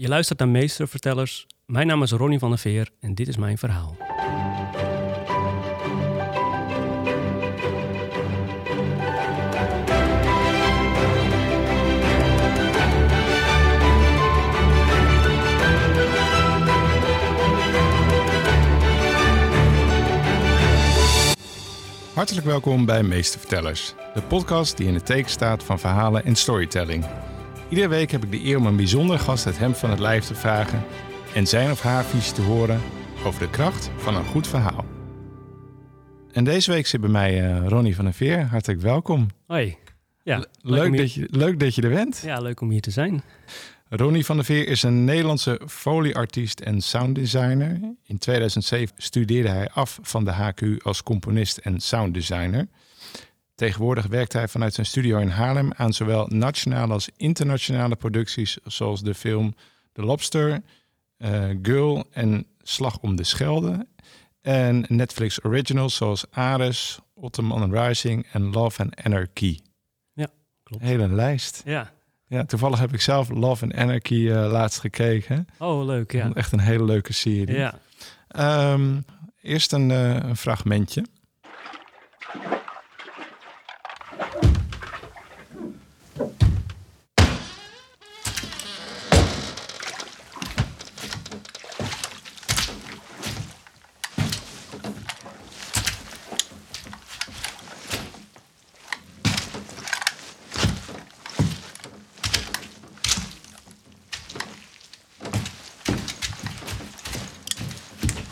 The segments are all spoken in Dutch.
Je luistert naar Meestervertellers. Mijn naam is Ronnie van der Veer en dit is mijn verhaal. Hartelijk welkom bij Meestervertellers, de podcast die in het teken staat van verhalen en storytelling. Iedere week heb ik de eer om een bijzondere gast het hem van het lijf te vragen en zijn of haar visie te horen over de kracht van een goed verhaal. En deze week zit bij mij uh, Ronnie van der Veer. Hartelijk welkom. Hoi. Ja, leuk, dat je, leuk dat je er bent. Ja, leuk om hier te zijn. Ronnie van der Veer is een Nederlandse folieartiest en sounddesigner. In 2007 studeerde hij af van de HQ als componist en sounddesigner. Tegenwoordig werkt hij vanuit zijn studio in Haarlem aan zowel nationale als internationale producties, zoals de film The Lobster, uh, Girl en Slag om de Schelde. En Netflix originals zoals Ares, Ottoman Rising en Love and Anarchy. Ja, klopt. Hele lijst. Ja, ja, toevallig heb ik zelf Love and Anarchy uh, laatst gekeken. Oh, leuk, ja. Echt een hele leuke serie. Ja. Um, eerst een, uh, een fragmentje.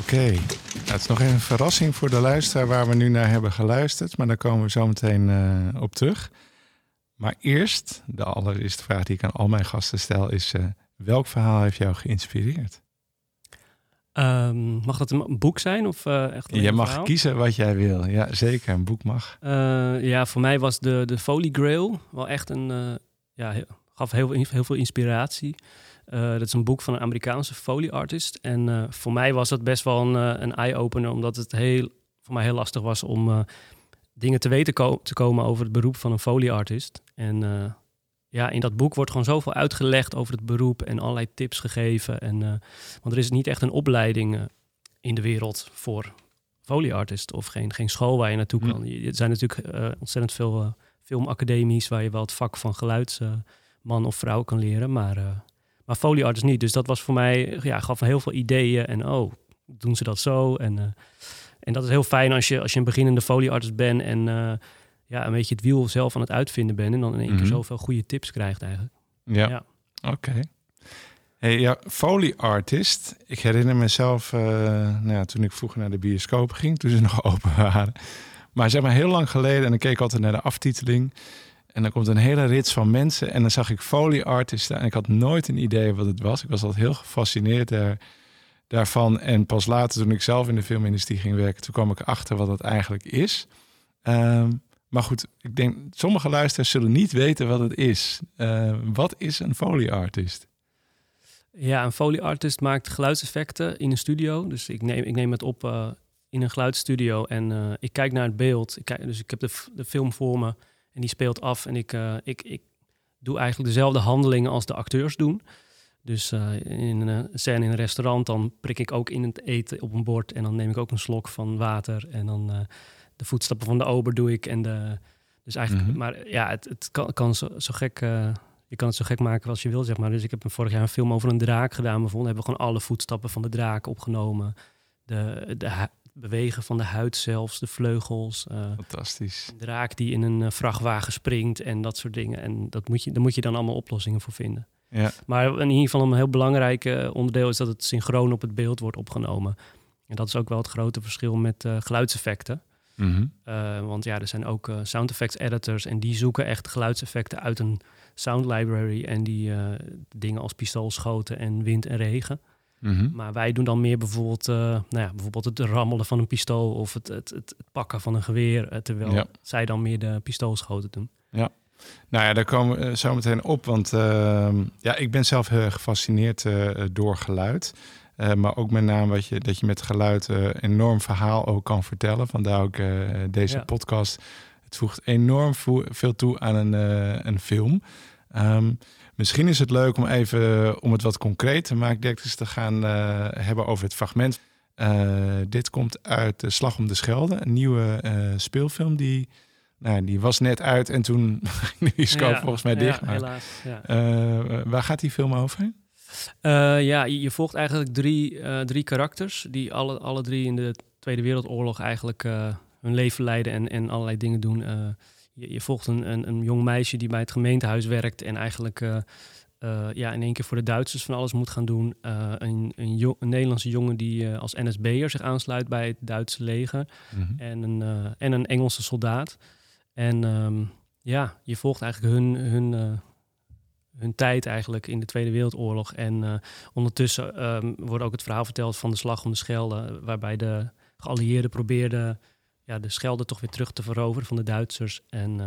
Oké, okay. Nou, het is nog even een verrassing voor de luisteraar waar we nu naar hebben geluisterd, maar daar komen we zo meteen uh, op terug. Maar eerst, de allereerste vraag die ik aan al mijn gasten stel, is: uh, welk verhaal heeft jou geïnspireerd? Um, mag dat een boek zijn of uh, echt Je mag verhaal? kiezen wat jij wil. Ja, zeker. Een boek mag. ja, voor mij was de, de Foley Grail wel echt een. ja, gaf heel, heel veel inspiratie. Uh, dat is een boek van een Amerikaanse foley artist. En uh, voor mij was dat best wel een, uh, een eye-opener, omdat het heel, voor mij heel lastig was om dingen te weten ko te komen over het beroep van een foley artist. En ja, in dat boek wordt gewoon zoveel uitgelegd over het beroep en allerlei tips gegeven. En, want er is niet echt een opleiding in de wereld voor foley artist of geen, geen school waar je naartoe kan. Er zijn natuurlijk ontzettend veel filmacademies waar je wel het vak van geluidsman of vrouw kan leren, maar maar folieartist niet. Dus dat was voor mij, ja, gaf heel veel ideeën. En oh, doen ze dat zo? En, uh, en dat is heel fijn als je, als je een beginnende folieartist bent en uh, ja, een beetje het wiel zelf aan het uitvinden bent. En dan in één keer mm -hmm. zoveel goede tips krijgt eigenlijk. Ja, ja. oké. Okay. Hey, ja, Foley artist. Ik herinner mezelf, uh, nou ja, toen ik vroeger naar de bioscoop ging, toen ze nog open waren. Maar zeg maar heel lang geleden, en ik keek altijd naar de aftiteling. En dan komt een hele rits van mensen. En dan zag ik foley artisten. En ik had nooit een idee wat het was. Ik was altijd heel gefascineerd daar, daarvan. En pas later, toen ik zelf in de filmindustrie ging werken, toen kwam ik achter wat het eigenlijk is. Um, maar goed, ik denk, sommige luisteraars zullen niet weten wat het is. Uh, wat is een foley artist? Ja, een foley artist maakt geluidseffecten in een studio. Dus ik neem, ik neem het op uh, in een geluidsstudio en uh, ik kijk naar het beeld. Ik kijk, dus ik heb de, de film voor me. En die speelt af en ik, uh, ik, ik doe eigenlijk dezelfde handelingen als de acteurs doen. Dus uh, in een scène in een restaurant, dan prik ik ook in het eten op een bord. En dan neem ik ook een slok van water. En dan uh, de voetstappen van de ober doe ik. En de, dus eigenlijk, mm -hmm. maar ja, het, het kan, kan zo, zo gek. je kan het zo gek maken als je wil, zeg maar. Dus ik heb vorig jaar een film over een draak gedaan. Bijvoorbeeld hebben we gewoon alle voetstappen van de draak opgenomen. De, de, bewegen van de huid zelfs, de vleugels. Uh, Fantastisch. Een draak die in een uh, vrachtwagen springt en dat soort dingen. En dat moet je, daar moet je dan allemaal oplossingen voor vinden. Ja. Maar in ieder geval een heel belangrijk uh, onderdeel is dat het synchroon op het beeld wordt opgenomen. En dat is ook wel het grote verschil met geluidseffecten. Mm -hmm. want ja, er zijn ook sound effects editors en die zoeken echt geluidseffecten uit een sound library. En die dingen als pistoolschoten en wind en regen. Mm -hmm. Maar wij doen dan meer bijvoorbeeld, uh, nou ja, bijvoorbeeld het rammelen van een pistool of het, het, het, het pakken van een geweer, uh, terwijl ja. zij dan meer de pistoolschoten doen. Ja, nou ja, daar komen we zo meteen op, want uh, ja, ik ben zelf heel gefascineerd uh, door geluid. maar ook met name wat je, dat je met geluid enorm verhaal ook kan vertellen. Vandaar ook deze ja. podcast. Het voegt enorm veel toe aan een, een film. Um, Misschien is het leuk om even, om het wat concreet te maken, direct te gaan hebben over het fragment. dit komt uit de Slag om de Schelde, een nieuwe speelfilm die nou, die was net uit en toen ging de scope volgens mij dicht. Ja, helaas. Ja. Waar gaat die film over? Ja, je volgt eigenlijk drie, drie karakters die alle, alle drie in de Tweede Wereldoorlog eigenlijk hun leven leiden en, en allerlei dingen doen. Je, je, volgt een, een, een, jong meisje die bij het gemeentehuis werkt en eigenlijk ja, in één keer voor de Duitsers van alles moet gaan doen. een, een, een, Nederlandse jongen die als NSB'er zich aansluit bij het Duitse leger. Mm -hmm. en, een, en een Engelse soldaat. En ehm, ja, je volgt eigenlijk hun, hun, hun tijd eigenlijk in de Tweede Wereldoorlog. En ondertussen um, wordt ook het verhaal verteld van de slag om de Schelde, waarbij de geallieerden probeerden ja, de Schelde toch weer terug te veroveren van de Duitsers. En uh,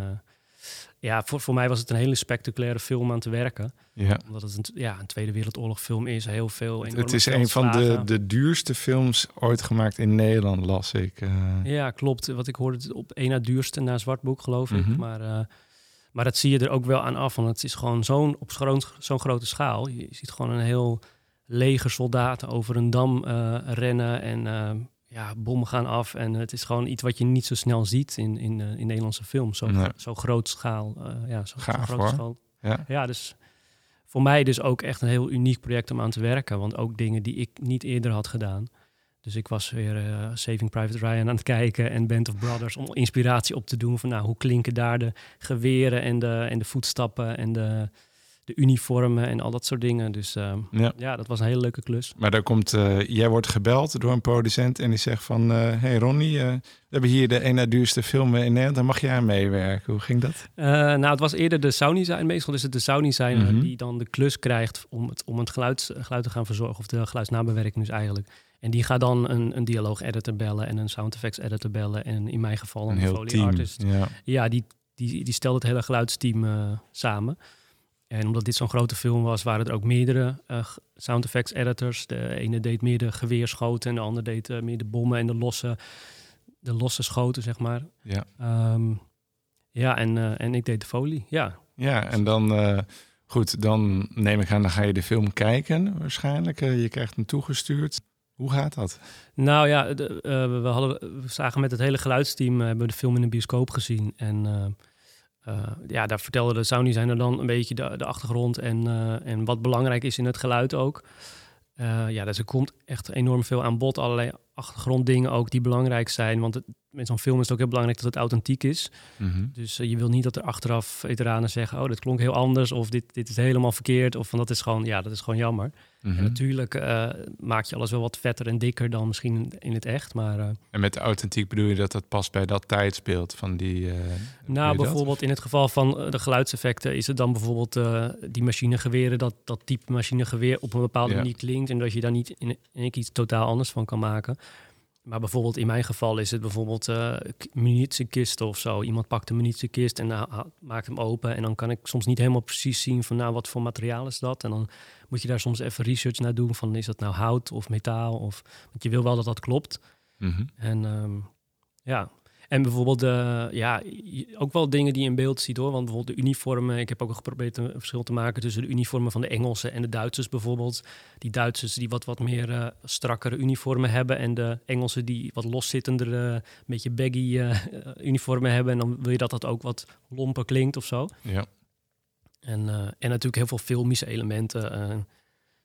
ja, voor, voor mij was het een hele spectaculaire film aan te werken. Ja. Omdat het een, ja, een Tweede Wereldoorlog-film is. Heel veel. Het is een van de, de duurste films ooit gemaakt in Nederland, las ik. Uh... Ja, klopt. Wat ik hoorde, op één na duurste na Zwartboek, geloof ik. Mm -hmm. Maar, uh, maar dat zie je er ook wel aan af. Want het is gewoon zo'n op zo'n grote schaal. Je ziet gewoon een heel leger soldaten over een dam rennen. En ja, bommen gaan af. En het is gewoon iets wat je niet zo snel ziet in, in, uh, in Nederlandse films. Zo, nee. zo groot schaal. Uh, ja, zo, Gaaf, zo groot schaal. Ja. ja, dus voor mij dus ook echt een heel uniek project om aan te werken. Want ook dingen die ik niet eerder had gedaan. Dus ik was weer uh, Saving Private Ryan aan het kijken en Band of Brothers om inspiratie op te doen van nou, hoe klinken daar de geweren en de, en de voetstappen en de, de uniformen en al dat soort dingen. Dus uh, ja. ja. dat was een hele leuke klus. Maar daar komt, uh, jij wordt gebeld door een producent en die zegt van, uh, hey Ronnie, we hebben hier de een na duurste film in Nederland, dan mag jij aan meewerken. Hoe ging dat? nou, het was eerder de sound design. Meestal is het de sound mm -hmm. die dan de klus krijgt om het, om het geluid, geluid te gaan verzorgen, of de geluidsnabewerking dus eigenlijk. En die gaat dan een, een dialoog-editor bellen en een sound effects editor bellen. En in mijn geval een, een heel foley team. artist. Ja, ja die, die, die stelt het hele geluidsteam samen. En omdat dit zo'n grote film was, waren er ook meerdere uh, sound effects editors. De ene deed meer de geweerschoten en de andere deed uh, meer de bommen en de losse, de losse schoten, zeg maar. Ja, um, ja en, uh, en ik deed de folie, ja. Ja, en dan, goed, dan neem ik aan, dan ga je de film kijken waarschijnlijk. je krijgt hem toegestuurd. Hoe gaat dat? Nou ja, de, we, hadden, we zagen met het hele geluidsteam, hebben we de film in de bioscoop gezien. En uh, ja, daar vertelde de sound designer dan een beetje de, achtergrond en, uh, en wat belangrijk is in het geluid ook. Uh, ja, dus er komt echt enorm veel aan bod. Allerlei achtergronddingen ook die belangrijk zijn. Want het, met zo'n film is het ook heel belangrijk dat het authentiek is. Mm -hmm. Dus je wil niet dat er achteraf veteranen zeggen... oh, dit klonk heel anders of dit, dit is helemaal verkeerd. Of van dat is gewoon, ja, dat is gewoon jammer. Mm -hmm. En natuurlijk uh, maak je alles wel wat vetter en dikker dan misschien in het echt. Maar, uh, en met authentiek bedoel je dat dat past bij dat tijdsbeeld van die. Nou, bijvoorbeeld dat? in het geval van de geluidseffecten is het dan bijvoorbeeld die machinegeweren, dat, dat type machinegeweer op een bepaalde ja. manier klinkt. En dat je daar niet in, in iets totaal anders van kan maken. Maar bijvoorbeeld in mijn geval is het bijvoorbeeld uh, munitiekisten of zo. Iemand pakt een munitiekist en uh, maakt hem open. En dan kan ik soms niet helemaal precies zien van nou, wat voor materiaal is dat. En dan moet je daar soms even research naar doen van is dat nou hout of metaal? Of, want je wil wel dat dat klopt. Mm -hmm. En um, ja, en bijvoorbeeld, uh, ja, ook wel dingen die je in beeld ziet hoor. Want bijvoorbeeld de uniformen. Ik heb ook geprobeerd een verschil te maken tussen de uniformen van de Engelsen en de Duitsers bijvoorbeeld. Die Duitsers die wat, wat meer uh, strakkere uniformen hebben. En de Engelsen die wat loszittendere, een beetje baggy uh, uniformen hebben. En dan wil je dat dat ook wat lomper klinkt of zo. Ja. En, en natuurlijk heel veel filmische elementen.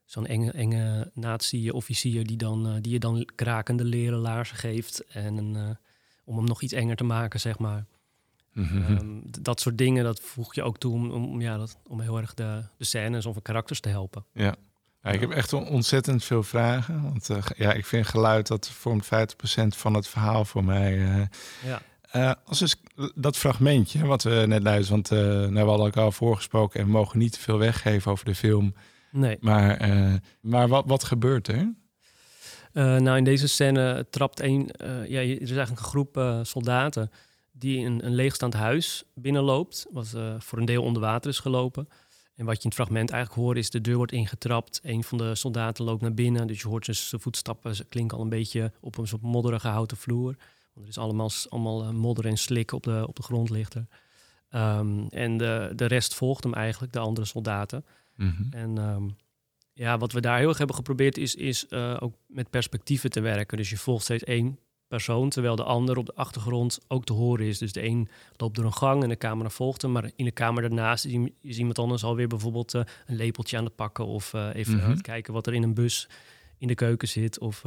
Zo'n enge, enge nazi-officier die, dan, die je dan krakende leren laarzen geeft. En een om hem nog iets enger te maken, zeg maar. Mm -hmm. um, dat soort dingen, dat voeg je ook toe om, om, ja, dat, om heel erg de, de scènes of de karakters te helpen. Ja. ja ik heb echt ontzettend veel vragen. Want uh, ja, ik vind geluid, dat vormt 50% van het verhaal voor mij. Uh, ja. Uh, als dus dat fragmentje, wat we net luisteren, want nou, we hadden elkaar al voorgesproken en we mogen niet te veel weggeven over de film. Nee. Maar, maar wat, wat gebeurt er? Uh, nou, in deze scène trapt een, uh, ja, er is eigenlijk een groep uh, soldaten die in een leegstaand huis binnenloopt, wat voor een deel onder water is gelopen. En wat je in het fragment eigenlijk hoort is de deur wordt ingetrapt. Een van de soldaten loopt naar binnen, dus je hoort zijn voetstappen ze klinken al een beetje op een soort modderige houten vloer. Want er is allemaal, allemaal modder en slik op de, op de grond ligt er. Ehm, en de, de rest volgt hem eigenlijk, de andere soldaten. Mhm. En ehm, ja, wat we daar heel erg hebben geprobeerd is, is eh, ook met perspectieven te werken. Dus je volgt steeds één persoon, terwijl de ander op de achtergrond ook te horen is. Dus de een loopt door een gang en de camera volgt hem, maar in de kamer daarnaast is, iem- is iemand anders alweer bijvoorbeeld eh, een lepeltje aan het pakken of eh, even Mhm. kijken wat er in een bus in de keuken zit. Of,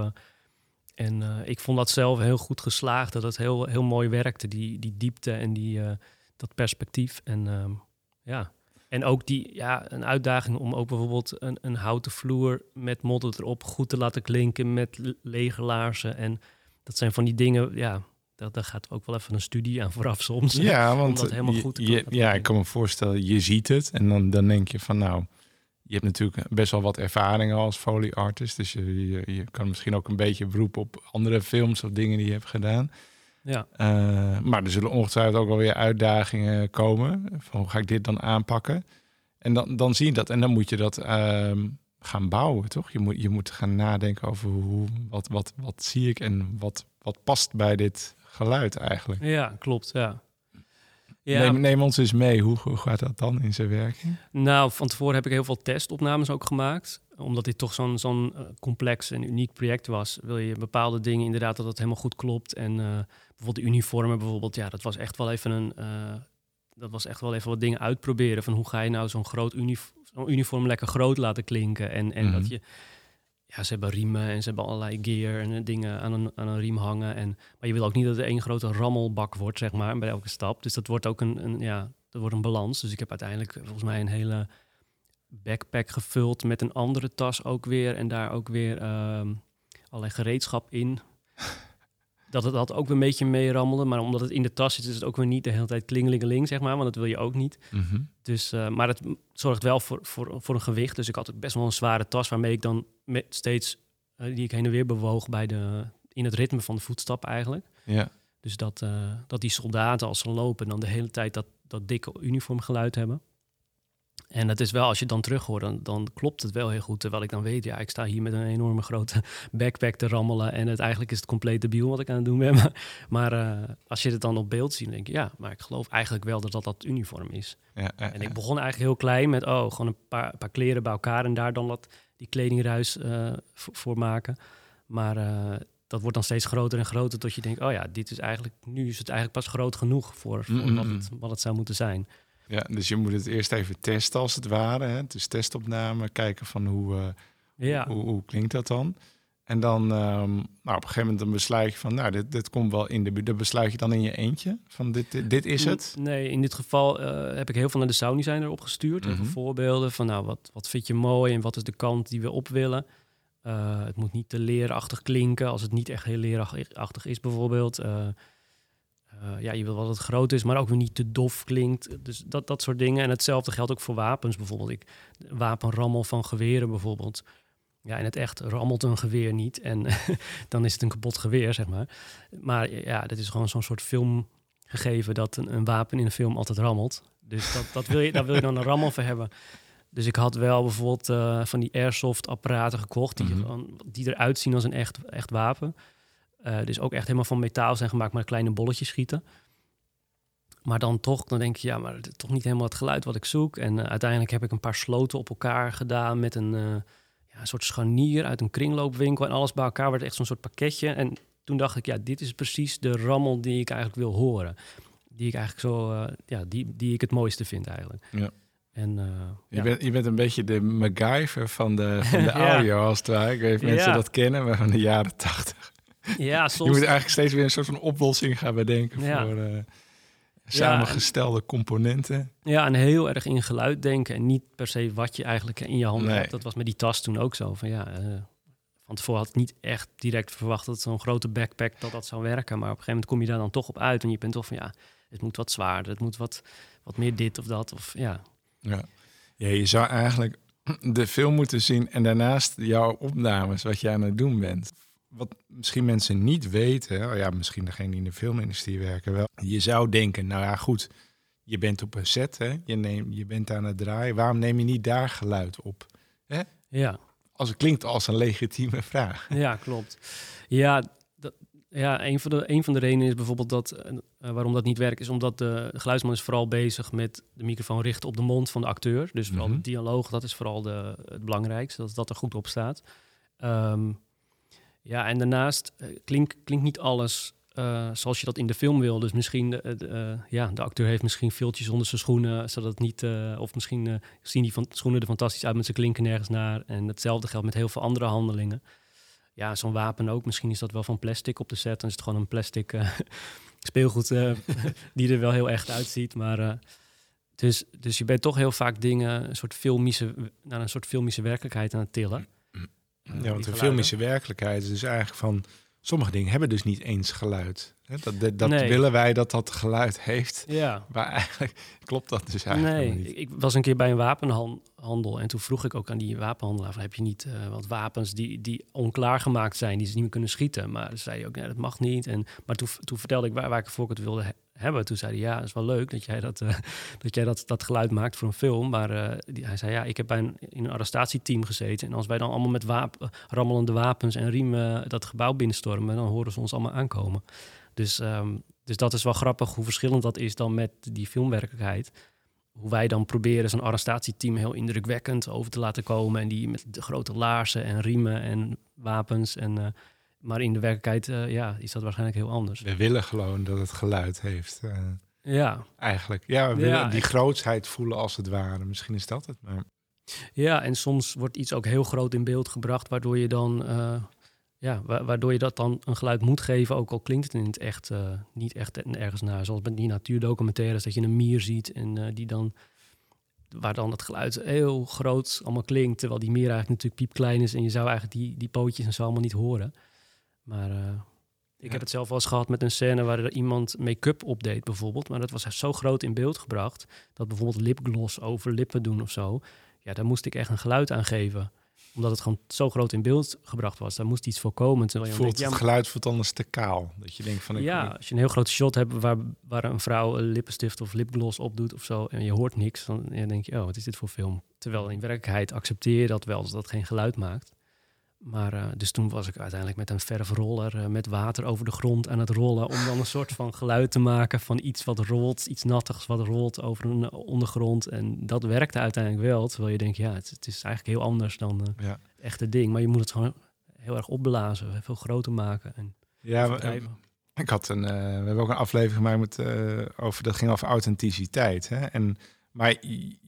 en ik vond dat zelf heel goed geslaagd, dat het heel, heel mooi werkte, die, die diepte en die, dat perspectief. En ehm, ja, en ook die, ja, een uitdaging om ook bijvoorbeeld een, een houten vloer met modder erop goed te laten klinken met le- lege laarzen. En dat zijn van die dingen, ja, daar, daar gaat ook wel even een studie aan vooraf soms. Ja, want dat helemaal je- goed te je, kunnen ja, ik kan me voorstellen, je ziet het en dan, dan denk je van nou, je hebt natuurlijk best wel wat ervaring als foley artist, dus je, je, je kan misschien ook een beetje beroep op andere films of dingen die je hebt gedaan. Ja, Eh, maar er zullen ongetwijfeld ook wel weer uitdagingen komen. Van hoe ga ik dit dan aanpakken? En dan, dan zie je dat. En dan moet je dat ehm, gaan bouwen, toch? Je moet, je moet gaan nadenken over hoe, wat, wat, wat zie ik en wat, wat past bij dit geluid eigenlijk. ja klopt, ja. Ja, Neem, neem ons eens mee. Hoe, hoe gaat dat dan in zijn werking? Nou, van tevoren heb ik heel veel testopnames ook gemaakt. Omdat dit toch zo'n zo'n eh, complex en uniek project was, wil je bepaalde dingen inderdaad dat het helemaal goed klopt. En eh, bijvoorbeeld de uniformen, bijvoorbeeld, ja, dat was echt wel even een. eh, dat was echt wel even wat dingen uitproberen. Van hoe ga je nou zo'n groot unif zo'n uniform lekker groot laten klinken. En, en Mhm. dat je. Ja, ze hebben riemen en ze hebben allerlei gear en eh, dingen aan een, aan een riem hangen. En, maar je wil ook niet dat het één grote rammelbak wordt, zeg maar, bij elke stap. Dus dat wordt ook een, een ja, dat wordt een balans. Dus ik heb uiteindelijk eh, volgens mij een hele backpack gevuld met een andere tas ook weer. En daar ook weer ehm, allerlei gereedschap in. Dat het dat ook een beetje mee rammelde. Maar omdat het in de tas zit, is het ook weer niet de hele tijd klingelingeling, zeg maar. Want dat wil je ook niet. Mhm. Dus, eh, maar het zorgt wel voor, voor, voor een gewicht. Dus ik had ook best wel een zware tas waarmee ik dan met steeds eh, die ik heen en weer bewoog bij de, in het ritme van de voetstap eigenlijk. Ja. Dus dat, eh, dat die soldaten als ze lopen dan de hele tijd dat, dat dikke uniformgeluid hebben. En dat is wel, als je dan terug hoort, dan, dan klopt het wel heel goed. Terwijl ik dan weet, ja, ik sta hier met een enorme grote backpack te rammelen. En het, eigenlijk is het compleet debiel wat ik aan het doen ben. Maar, maar eh, als je het dan op beeld ziet, dan denk je, ja, maar ik geloof eigenlijk wel dat dat dat uniform is. Ja, ja, En ik begon eigenlijk heel klein met, oh, gewoon een paar, paar kleren bij elkaar en daar dan wat die kledingruis eh, voor, maken. Maar eh, dat wordt dan steeds groter en groter tot je denkt, oh ja, dit is eigenlijk, nu is het eigenlijk pas groot genoeg voor, voor Mm, wat, het, wat het zou moeten zijn. Ja, dus je moet het eerst even testen als het ware. Hè? Dus testopname, kijken van hoe, eh, Ja, hoe, hoe klinkt dat dan? En dan ehm, nou, op een gegeven moment dan besluit je van, nou, dit, dit komt wel in de buurt. Dat besluit je dan in je eentje van dit, dit, dit is het. Nee, in dit geval eh, heb ik heel veel naar de sound designer opgestuurd. Even Mhm. voorbeelden van, nou, wat, wat vind je mooi en wat is de kant die we op willen. Eh, het moet niet te leerachtig klinken als het niet echt heel leerachtig is bijvoorbeeld. Eh, ja, je wil wel dat het groot is, maar ook weer niet te dof klinkt. Dus dat, dat soort dingen. En hetzelfde geldt ook voor wapens bijvoorbeeld. Ik, wapenrammel van geweren bijvoorbeeld. Ja, in het echt rammelt een geweer niet. En dan is het een kapot geweer, zeg maar. Maar ja, dit is gewoon zo'n soort filmgegeven dat een, een wapen in een film altijd rammelt. Dus dat, dat wil je, daar wil je dan een rammel voor hebben. Dus ik had wel bijvoorbeeld eh, van die airsoft apparaten gekocht... die, Mhm. die eruit zien als een echt, echt wapen. Eh, dus ook echt helemaal van metaal zijn gemaakt... maar kleine bolletjes schieten. Maar dan toch, dan denk je, ja, maar het is toch niet helemaal het geluid wat ik zoek. En eh, uiteindelijk heb ik een paar sloten op elkaar gedaan... met een, eh, ja, een soort scharnier uit een kringloopwinkel... en alles bij elkaar werd echt zo'n soort pakketje. En toen dacht ik, ja, dit is precies de rammel die ik eigenlijk wil horen. Die ik eigenlijk zo, ja, die, die ik het mooiste vind eigenlijk. Ja. En, Je, ja. bent, je bent een beetje de MacGyver van de, van de Ja. audio, als het ware. Ik weet niet of mensen Ja. dat kennen, maar van de jaren tachtig. Ja, Je moet eigenlijk steeds weer een soort van oplossing gaan bedenken Ja. voor eh, samengestelde componenten. Ja, en heel erg in geluid denken en niet per se wat je eigenlijk in je handen Nee. hebt. Dat was met die tas toen ook zo. Van ja, eh, van tevoren had ik niet echt direct verwacht dat zo'n grote backpack dat dat zou werken. Maar op een gegeven moment kom je daar dan toch op uit en je bent toch van ja, het moet wat zwaarder, het moet wat, wat meer dit of dat. Of ja, Ja. ja, je zou eigenlijk de film moeten zien en daarnaast jouw opnames, wat je aan het doen bent. Wat misschien mensen niet weten, oh ja, misschien degene die in de filmindustrie werken wel. Je zou denken, nou ja, goed, je bent op een set, hè? Je, neemt, je bent aan het draaien. Waarom neem je niet daar geluid op? ja. Als het klinkt als een legitieme vraag. Ja, klopt. Ja, dat, Ja, een van, de, een van de redenen is bijvoorbeeld dat uh, waarom dat niet werkt, is omdat de, geluidsman is vooral bezig met de microfoon richten op de mond van de acteur. Dus vooral Mhm. de dialoog, dat is vooral de, het belangrijkste, dat dat er goed op staat. Ehm, ja, en daarnaast uh, klinkt klink niet alles uh, zoals je dat in de film wil. Dus misschien, de, de ja, de acteur heeft misschien viltjes onder zijn schoenen, zodat het niet, of misschien zien die van, schoenen er fantastisch uit met zijn klinken nergens naar. En hetzelfde geldt met heel veel andere handelingen ja, zo'n wapen ook. Misschien is dat wel van plastic op de set. Dan is het gewoon een plastic speelgoed die er wel heel echt uitziet. Maar dus, dus je bent toch heel vaak dingen, een soort filmische, naar een soort filmische werkelijkheid aan het tillen. Ja, want de filmische werkelijkheid is dus eigenlijk van sommige dingen hebben dus niet eens geluid. Dat, dat, dat nee. willen wij dat dat geluid heeft. Ja. Maar eigenlijk klopt dat dus eigenlijk nee, niet. Ik was een keer bij een wapenhandel en toen vroeg ik ook aan die wapenhandelaar: van, heb je niet uh, wat wapens die, die onklaargemaakt zijn, die ze niet meer kunnen schieten? Maar zei hij ook: nee, dat mag niet. En, maar toen, toen vertelde ik waar, waar ik voor het wilde hebben. Toen zei hij: ja, dat is wel leuk dat jij dat, uh, dat, jij dat, dat geluid maakt voor een film. Maar uh, die, hij zei: ja, ik heb bij een, in een arrestatieteam gezeten. En als wij dan allemaal met wapen, rammelende wapens en riemen dat gebouw binnenstormen, dan horen ze ons allemaal aankomen. Dus, um, dus dat is wel grappig hoe verschillend dat is dan met die filmwerkelijkheid. Hoe wij dan proberen zo'n arrestatieteam heel indrukwekkend over te laten komen. En die met de grote laarzen en riemen en wapens. En, maar in de werkelijkheid uh, ja, is dat waarschijnlijk heel anders. We willen gewoon dat het geluid heeft. Uh, ja. Eigenlijk. Ja, we willen Ja, die grootsheid voelen als het ware. Misschien is dat het. Maar Ja, en soms wordt iets ook heel groot in beeld gebracht, waardoor je dan. eh, ja, wa- waardoor je dat dan een geluid moet geven, ook al klinkt het in het echt eh, niet echt ergens naar. Zoals met die natuurdocumentaires, dat je een mier ziet en eh, die dan, waar dan het geluid heel groot allemaal klinkt, terwijl die mier eigenlijk natuurlijk piepklein is en je zou eigenlijk die, die pootjes en zo allemaal niet horen. Maar eh, ik Ja. heb het zelf wel eens gehad met een scène waar er iemand make-up opdeed bijvoorbeeld, maar dat was zo groot in beeld gebracht, dat bijvoorbeeld lipgloss over lippen doen of zo, ja, daar moest ik echt een geluid aan geven omdat het gewoon zo groot in beeld gebracht was. Daar moest iets voorkomen. Terwijl je voelt denkt, het ja, maar- geluid voelt anders te kaal. Dat je denkt van... Ik, ja, als je een heel groot shot hebt waar, waar een vrouw een lippenstift of lipgloss opdoet of zo en je hoort niks, dan denk je, oh, wat is dit voor film? Terwijl in werkelijkheid accepteer je dat wel, dat dat geen geluid maakt. Maar eh, dus toen was ik uiteindelijk met een verfroller eh, met water over de grond aan het rollen om dan een soort van geluid te maken van iets wat rolt, iets nattigs wat rolt over een eh, ondergrond. En dat werkte uiteindelijk wel, terwijl je denkt, ja, het, het is eigenlijk heel anders dan Ja, het echte ding. Maar je moet het gewoon heel erg opblazen, veel groter maken en ja ik had een... we hebben ook een aflevering gemaakt met, over... Dat ging over authenticiteit. Hè? En, maar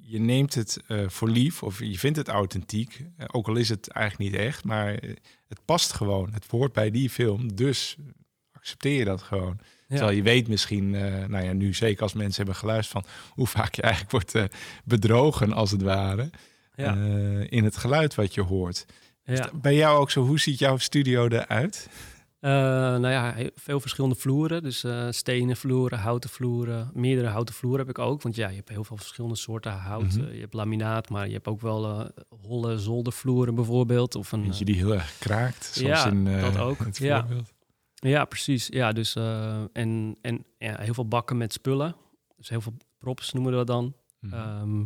je, neemt het eh, voor lief of je vindt het authentiek. eh, ook al is het eigenlijk niet echt. Maar eh, het past gewoon. Het hoort bij die film. Dus accepteer je dat gewoon. Terwijl je weet misschien, nou ja, nu zeker als mensen hebben geluisterd van hoe vaak je eigenlijk wordt bedrogen als het ware Ja. in het geluid wat je hoort. Ja. bij jou ook zo? Hoe ziet jouw studio eruit? Eh, nou ja, veel verschillende vloeren. Dus eh, stenen vloeren, houten vloeren. Meerdere houten vloeren heb ik ook. Want ja, je hebt heel veel verschillende soorten hout. Mhm. Eh, je hebt laminaat, maar je hebt ook wel holle zoldervloeren bijvoorbeeld. Of een, Eentje die heel erg kraakt, ja, in dat ook. het Ja. precies. Ja, dus, en en ja, heel veel bakken met spullen. Dus heel veel props noemen we dat dan. Mhm. Ehm,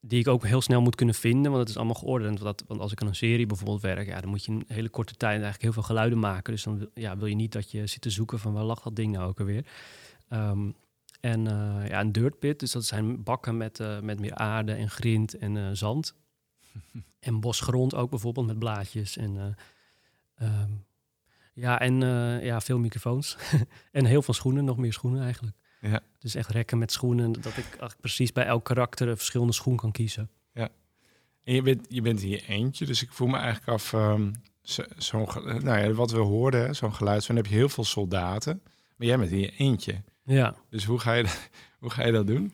die ik ook heel snel moet kunnen vinden, want het is allemaal geordend. Want, dat, want als ik aan een serie bijvoorbeeld werk, ja, dan moet je in een hele korte tijd eigenlijk heel veel geluiden maken. Dus dan wil- ja, wil je niet dat je zit te zoeken van waar lag dat ding nou ook alweer. Ehm, en eh, ja, een dirt pit, dus dat zijn bakken met, eh, met meer aarde en grind en eh, zand. en bosgrond ook bijvoorbeeld met blaadjes en... eh, ehm, ja, en ja, veel microfoons. en heel veel schoenen, nog meer schoenen eigenlijk. Ja. Dus echt rekken met schoenen, dat ik eigenlijk precies bij elk karakter een verschillende schoen kan kiezen. En je bent, je bent je eentje, dus ik voel me eigenlijk af... ehm, zo- zo'n nou ja, wat we hoorden, zo'n geluid van heb je heel veel soldaten. Maar jij bent je eentje. Ja. Dus hoe ga je, dat- hoe ga je dat doen?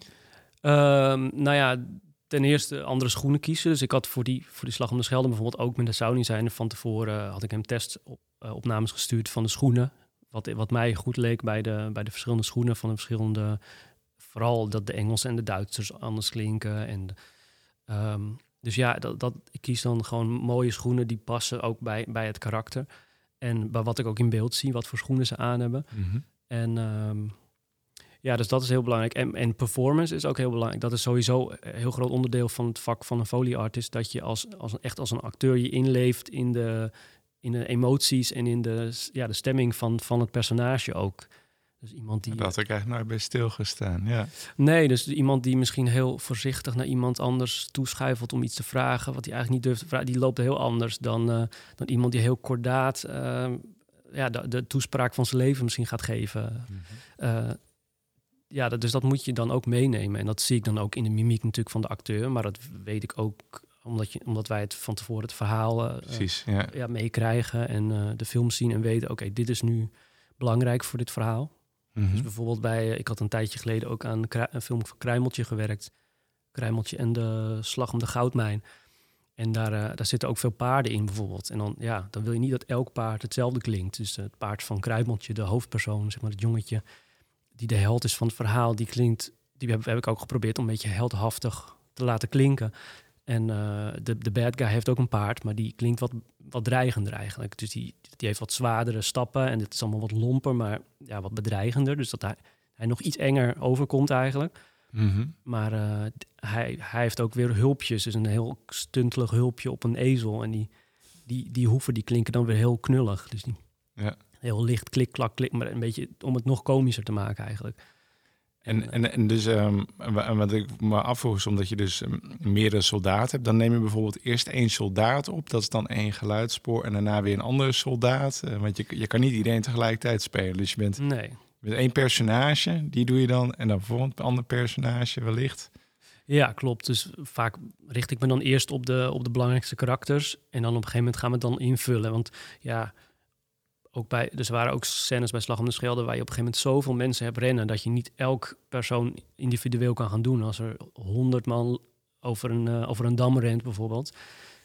Ehm, nou ja, ten eerste andere schoenen kiezen. Dus ik had voor die, voor die slag om de Schelde bijvoorbeeld ook met de Saudi zijn van tevoren had ik hem testopnames gestuurd van de schoenen. Wat, wat mij goed leek bij de, bij de verschillende schoenen van de verschillende. Vooral dat de Engelsen en de Duitsers anders klinken. En, ehm, dus ja, dat, dat, ik kies dan gewoon mooie schoenen die passen ook bij, bij het karakter. En bij wat ik ook in beeld zie, wat voor schoenen ze aan hebben. En ehm, ja, dus dat is heel belangrijk. En, en performance is ook heel belangrijk. Dat is sowieso een heel groot onderdeel van het vak van een foley artist. Dat je als, als, echt als een acteur je inleeft in de, in de emoties en in de, ja, de stemming van, van het personage ook. Dus iemand die. Dat had ik eigenlijk nooit bij stilgestaan. Ja. Nee, dus iemand die misschien heel voorzichtig naar iemand anders toeschuifelt om iets te vragen, wat hij eigenlijk niet durft te vragen, die loopt heel anders dan, uh, dan iemand die heel kordaat uh, ja, de, de, toespraak van zijn leven misschien gaat geven. Mm -hmm. uh, ja, dat, dus dat moet je dan ook meenemen. En dat zie ik dan ook in de mimiek natuurlijk van de acteur, maar dat weet ik ook omdat, je, omdat wij het van tevoren het verhaal Precies, ja. ja. meekrijgen en de film zien en weten, oké, dit is nu belangrijk voor dit verhaal. Mhm. Dus bijvoorbeeld bij, ik had een tijdje geleden ook aan een film van Kruimeltje gewerkt. Kruimeltje en de Slag om de Goudmijn. En daar, uh, daar zitten ook veel paarden in bijvoorbeeld. En dan, ja, dan wil je niet dat elk paard hetzelfde klinkt. Dus het paard van Kruimeltje, de hoofdpersoon, zeg maar het jongetje... die de held is van het verhaal, die klinkt... die heb, heb ik ook geprobeerd om een beetje heldhaftig te laten klinken. En uh, de, de bad guy heeft ook een paard, maar die klinkt wat, wat dreigender eigenlijk. Dus die, die heeft wat zwaardere stappen en het is allemaal wat lomper, maar ja, wat bedreigender. Dus dat hij, hij nog iets enger overkomt eigenlijk. Mm -hmm. Maar uh, hij, hij heeft ook weer hulpjes, dus een heel stuntelig hulpje op een ezel. En die, die, die hoeven die klinken dan weer heel knullig. Dus die ja. heel licht klik, klak, klik, maar een beetje om het nog komischer te maken eigenlijk. En, en, en dus um, wat ik me afvroeg is omdat je dus um, meerdere soldaten hebt, dan neem je bijvoorbeeld eerst één soldaat op, dat is dan één geluidsspoor en daarna weer een andere soldaat. Uh, want je, je kan niet iedereen tegelijkertijd spelen. Dus je bent nee. met één personage, die doe je dan, en dan bijvoorbeeld een ander personage wellicht. Ja, klopt. Dus vaak richt ik me dan eerst op de, op de belangrijkste karakters en dan op een gegeven moment gaan we het dan invullen. Want ja, ook bij, dus er waren ook scènes bij Slag om de Schelde waar je op een gegeven moment zoveel mensen hebt rennen dat je niet elk persoon individueel kan gaan doen. Als er honderd man over een, uh, over een dam rent bijvoorbeeld,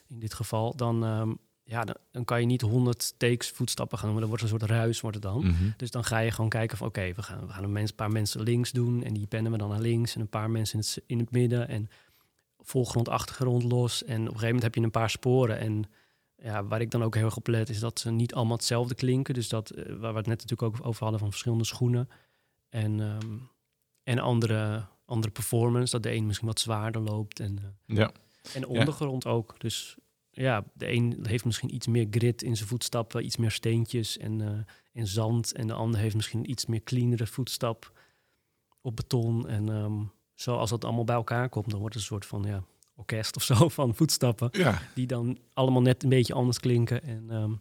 in dit geval, dan, um, ja, dan, dan, kan je niet honderd takes voetstappen gaan doen, maar dan wordt een soort ruis wordt het dan. Mm -hmm. Dus dan ga je gewoon kijken van oké, okay, we gaan, we gaan een, mens, paar mensen links doen en die pennen we dan naar links en een paar mensen in het, in het midden en voorgrond, achtergrond los. En op een gegeven moment heb je een paar sporen en ja, waar ik dan ook heel erg op let, is dat ze niet allemaal hetzelfde klinken. Dus dat, uh, waar we het net natuurlijk ook over hadden van verschillende schoenen. En, um, en andere, andere performance, dat de een misschien wat zwaarder loopt. En, uh, ja. en de ondergrond ja. ook. Dus ja, de een heeft misschien iets meer grit in zijn voetstappen, iets meer steentjes en, uh, en zand. En de ander heeft misschien iets meer cleanere voetstap op beton. En um, zo als dat allemaal bij elkaar komt, dan wordt het een soort van ja, orkest of zo van voetstappen. Ja. Die dan allemaal net een beetje anders klinken. En, um,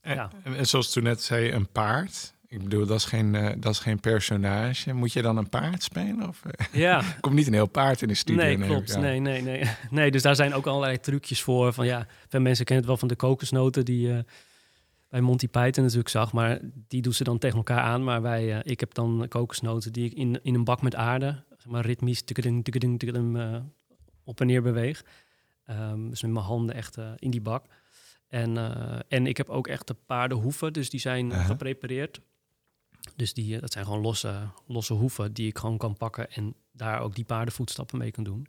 en, ja. en, zoals toen net zei, een paard. Ik bedoel, dat is geen, uh, dat is geen personage. Moet je dan een paard spelen? Of, ja. komt niet een heel paard in de studio. Nee, klopt. Ja. Nee, nee, nee. nee, dus daar zijn ook allerlei trucjes voor. Van ja, veel mensen kennen het wel van de kokosnoten die uh, bij Monty Python natuurlijk zag. Maar die doen ze dan tegen elkaar aan. Maar wij, uh, ik heb dan kokosnoten die ik in, in een bak met aarde, zeg maar ritmisch, tikkeding, tikkeding, uh, op en neer beweeg. Um, dus met mijn handen echt uh, in die bak. En, uh, en ik heb ook echt de paardenhoeven, dus die zijn -huh. geprepareerd. Dus die, dat zijn gewoon losse, losse hoeven die ik gewoon kan pakken en daar ook die paardenvoetstappen mee kan doen.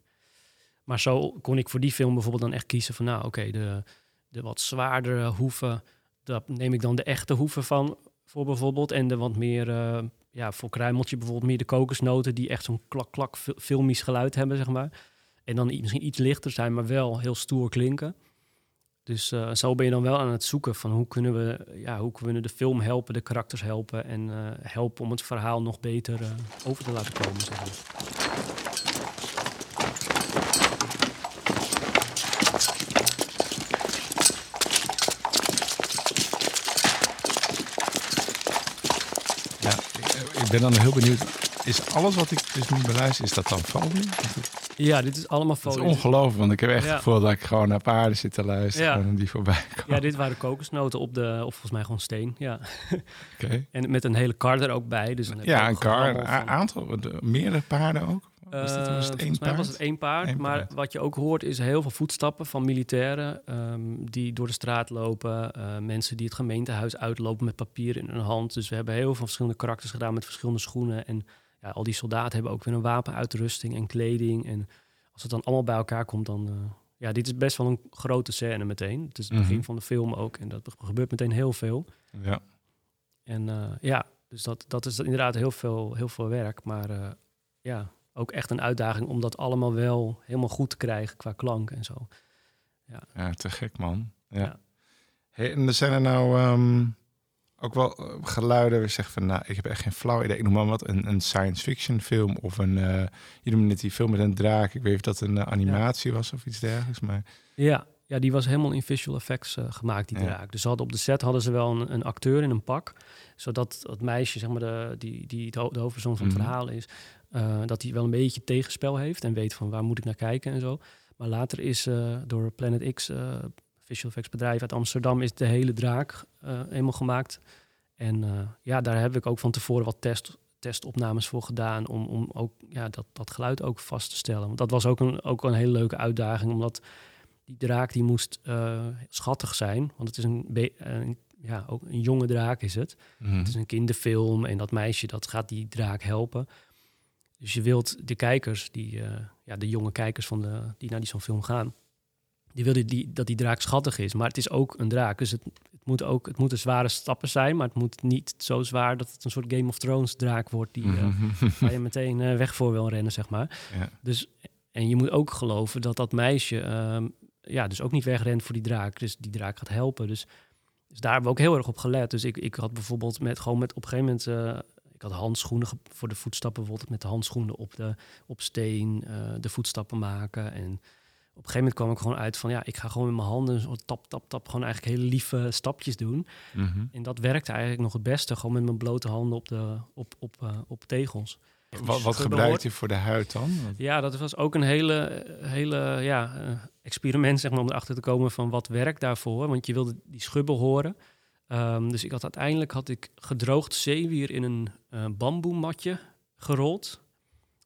Maar zo kon ik voor die film bijvoorbeeld dan echt kiezen van, nou oké, okay, de, de wat zwaardere hoeven, daar neem ik dan de echte hoeven van voor bijvoorbeeld. En de wat meer, uh, ja, voor kruimeltje bijvoorbeeld meer de kokosnoten die echt zo'n klak-klak filmisch geluid hebben, zeg maar. En dan misschien iets lichter zijn, maar wel heel stoer klinken. Dus uh, zo ben je dan wel aan het zoeken van hoe kunnen we, ja, hoe kunnen we de film helpen, de karakters helpen en uh, helpen om het verhaal nog beter uh, over te laten komen. Zeg maar. Ja, ik, ben dan heel benieuwd. Is alles wat ik dus nu beluister, is dat dan folie? Ja, dit is allemaal folie. Het is ongelooflijk, want ik heb echt het gevoel dat ik gewoon naar paarden zit te luisteren ja. en die voorbij komen. Ja, dit waren kokosnoten op de, of volgens mij gewoon steen, ja. Okay. En met een hele kar er ook bij. Dus dan heb ja, een kar, een aantal, de, meerdere paarden ook? Was dit, was het één paard? was het één paard, Eén maar paard. wat je ook hoort is heel veel voetstappen van militairen um, die door de straat lopen. Uh, mensen die het gemeentehuis uitlopen met papier in hun hand. Dus we hebben heel veel verschillende karakters gedaan met verschillende schoenen en ja, al die soldaten hebben ook weer een wapenuitrusting en kleding. En als het dan allemaal bij elkaar komt, dan... Uh, ja, dit is best wel een grote scène meteen. Het is het begin mm -hmm. van de film ook. En dat gebeurt meteen heel veel. Ja. En uh, ja, dus dat, dat is inderdaad heel veel, heel veel werk. Maar uh, ja, ook echt een uitdaging om dat allemaal wel helemaal goed te krijgen qua klank en zo. Ja, ja te gek man. Ja. ja. Hey, en er zijn er nou ehm, ook wel eh, geluiden. We zeggen van, nou, ik heb echt geen flauw idee. Ik noem maar wat, een, een science fiction film of een, uh, je noemde net die film met een draak. Ik weet niet of dat een animatie was of iets dergelijks, maar... Ja, ja, die was helemaal in visual effects gemaakt, die draak. Dus hadden op de set hadden ze wel een, een, acteur in een pak, zodat het meisje, zeg maar, de, die, die de, hoofdpersoon van het mhm. verhaal is, dat hij wel een beetje tegenspel heeft en weet van waar moet ik naar kijken en zo. Maar later is door Planet X visual effects bedrijf uit Amsterdam is de hele draak uh, eenmaal gemaakt. En uh, ja, daar heb ik ook van tevoren wat test, testopnames voor gedaan om, om ook ja, dat, dat geluid ook vast te stellen. Want dat was ook een, ook een hele leuke uitdaging, omdat die draak die moest uh, schattig zijn. Want het is een, een, ja, ook een jonge draak is het. Mhm. Het is een kinderfilm en dat meisje dat gaat die draak helpen. Dus je wilt de kijkers, die, ja, de jonge kijkers van de, die naar die zo'n film gaan, die wilde die, dat die draak schattig is. Maar het is ook een draak. Dus het, het, moet ook het moeten zware stappen zijn. Maar het moet niet zo zwaar dat het een soort Game of Thrones draak wordt. Die, uh, waar je meteen uh, weg voor wil rennen, zeg maar. Ja. Dus, en je moet ook geloven dat dat meisje uh, ja, dus ook niet wegrent voor die draak. Dus die draak gaat helpen. Dus, dus daar hebben we ook heel erg op gelet. Dus ik, ik had bijvoorbeeld met gewoon met op een gegeven moment. Uh, ik had handschoenen voor de voetstappen, bijvoorbeeld met de handschoenen op, de, op steen de voetstappen maken. En op een gegeven moment kwam ik gewoon uit van ja, ik ga gewoon met mijn handen zo tap, tap, tap, gewoon eigenlijk hele lieve stapjes doen. Mhm. En dat werkte eigenlijk nog het beste, gewoon met mijn blote handen op, de, op, op, uh, op tegels. Wat, wat gebruikt je voor de huid dan? Ja, dat was ook een hele, hele ja, uh, experiment zeg maar, om erachter te komen van wat werkt daarvoor. Want je wilde die schubben horen. Um, dus ik had uiteindelijk had ik gedroogd zeewier in een uh, bamboematje gerold.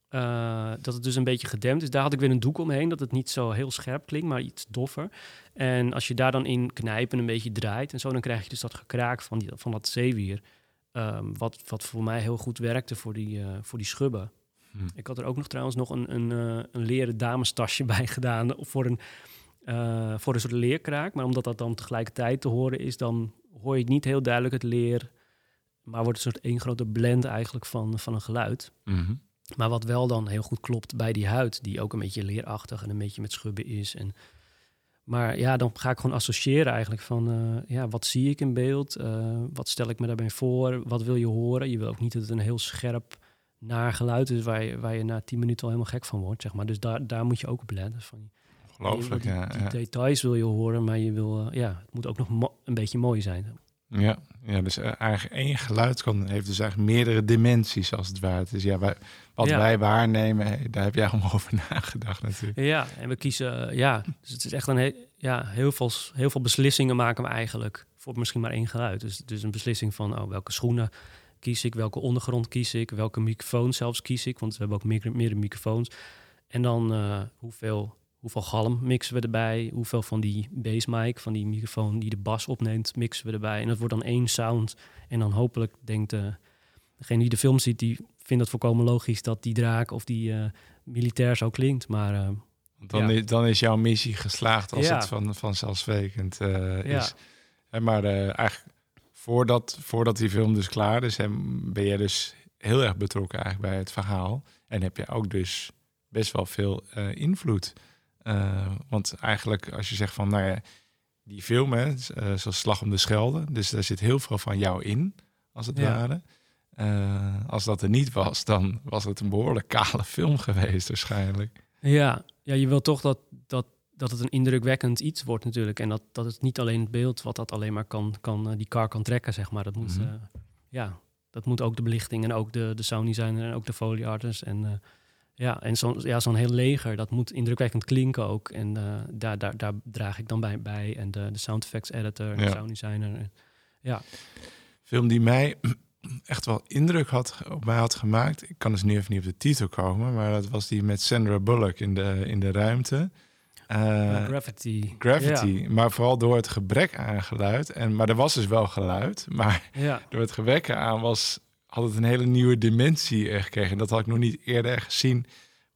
Uh, dat het dus een beetje gedempt is. Daar had ik weer een doek omheen, dat het niet zo heel scherp klinkt, maar iets doffer. En als je daar dan in knijpt en een beetje draait en zo, dan krijg je dus dat gekraak van, die, van dat zeewier. Um, wat, wat voor mij heel goed werkte voor die, uh, voor die schubben. Hm. Ik had er ook nog trouwens nog een, een, uh, een leren damestasje bij gedaan voor een, voor een soort leerkraak. Maar omdat dat dan tegelijkertijd te horen is, dan hoor je niet heel duidelijk het leer. Maar wordt een soort één grote blend eigenlijk van, van een geluid. Mm maar wat wel dan heel goed klopt bij die huid, die ook een beetje leerachtig en een beetje met schubben is. En, maar ja, dan ga ik gewoon associëren eigenlijk van, uh, ja, wat zie ik in beeld? Uh, wat stel ik me daarbij voor? Wat wil je horen? Je wil ook niet dat het een heel scherp, naar geluid is waar je, waar je na tien minuten al helemaal gek van wordt, zeg maar. Dus daar, daar moet je ook op letten. Van, Ongelooflijk, die, ja. Die details wil je horen, maar je wil, uh, ja, het moet ook nog een beetje mooi zijn. Ja, ja, dus eigenlijk één geluid kan, heeft dus eigenlijk meerdere dimensies als het ware. Dus ja, wij, wat wij waarnemen, daar heb jij allemaal over nagedacht natuurlijk. Ja, en we kiezen, ja, dus het is echt een ja, heel, veel, heel veel beslissingen maken we eigenlijk voor misschien maar één geluid. Dus, dus een beslissing van oh, welke schoenen kies ik, welke ondergrond kies ik, welke microfoon zelfs kies ik, want we hebben ook meer, meerdere microfoons. En dan uh, hoeveel hoeveel galm mixen we erbij, hoeveel van die bass mic, van die microfoon die de bas opneemt, mixen we erbij. En dat wordt dan één sound. En dan hopelijk denkt uh, degene die de film ziet, die vindt het volkomen logisch dat die draak of die uh, militair zo klinkt. Maar uh, dan, is, dan is jouw missie geslaagd als het van, vanzelfsprekend is. Ja. Maar eigenlijk voordat, voordat die film dus klaar is, ben jij dus heel erg betrokken eigenlijk bij het verhaal. En heb je ook dus best wel veel invloed. Uh, want eigenlijk als je zegt van, nou ja, die film, hè, uh, zoals Slag om de Schelde, dus daar zit heel veel van jou in, als het ware. Uh, als dat er niet was, dan was het een behoorlijk kale film geweest waarschijnlijk. Ja, ja je wil toch dat, dat, dat het een indrukwekkend iets wordt natuurlijk. En dat, dat het niet alleen het beeld wat dat alleen maar kan, kan die car kan trekken, zeg maar. Dat moet, mm -hmm. ja, dat moet ook de belichting en ook de, de sound designer en ook de foley artist en ja, en zo'n ja, zo'n heel leger, dat moet indrukwekkend klinken ook. En uh, daar, daar, daar draag ik dan bij. bij. En de, de sound effects editor, de sound designer. Ja. Film die mij echt wel indruk had, op mij had gemaakt. Ik kan dus nu even niet op de titel komen, maar dat was die met Sandra Bullock in de, in de ruimte. Uh, gravity. Gravity. Maar vooral door het gebrek aan geluid. En, maar er was dus wel geluid. Maar ja. door het gebrek aan was had het een hele nieuwe dimensie eh, gekregen. Dat had ik nog niet eerder gezien.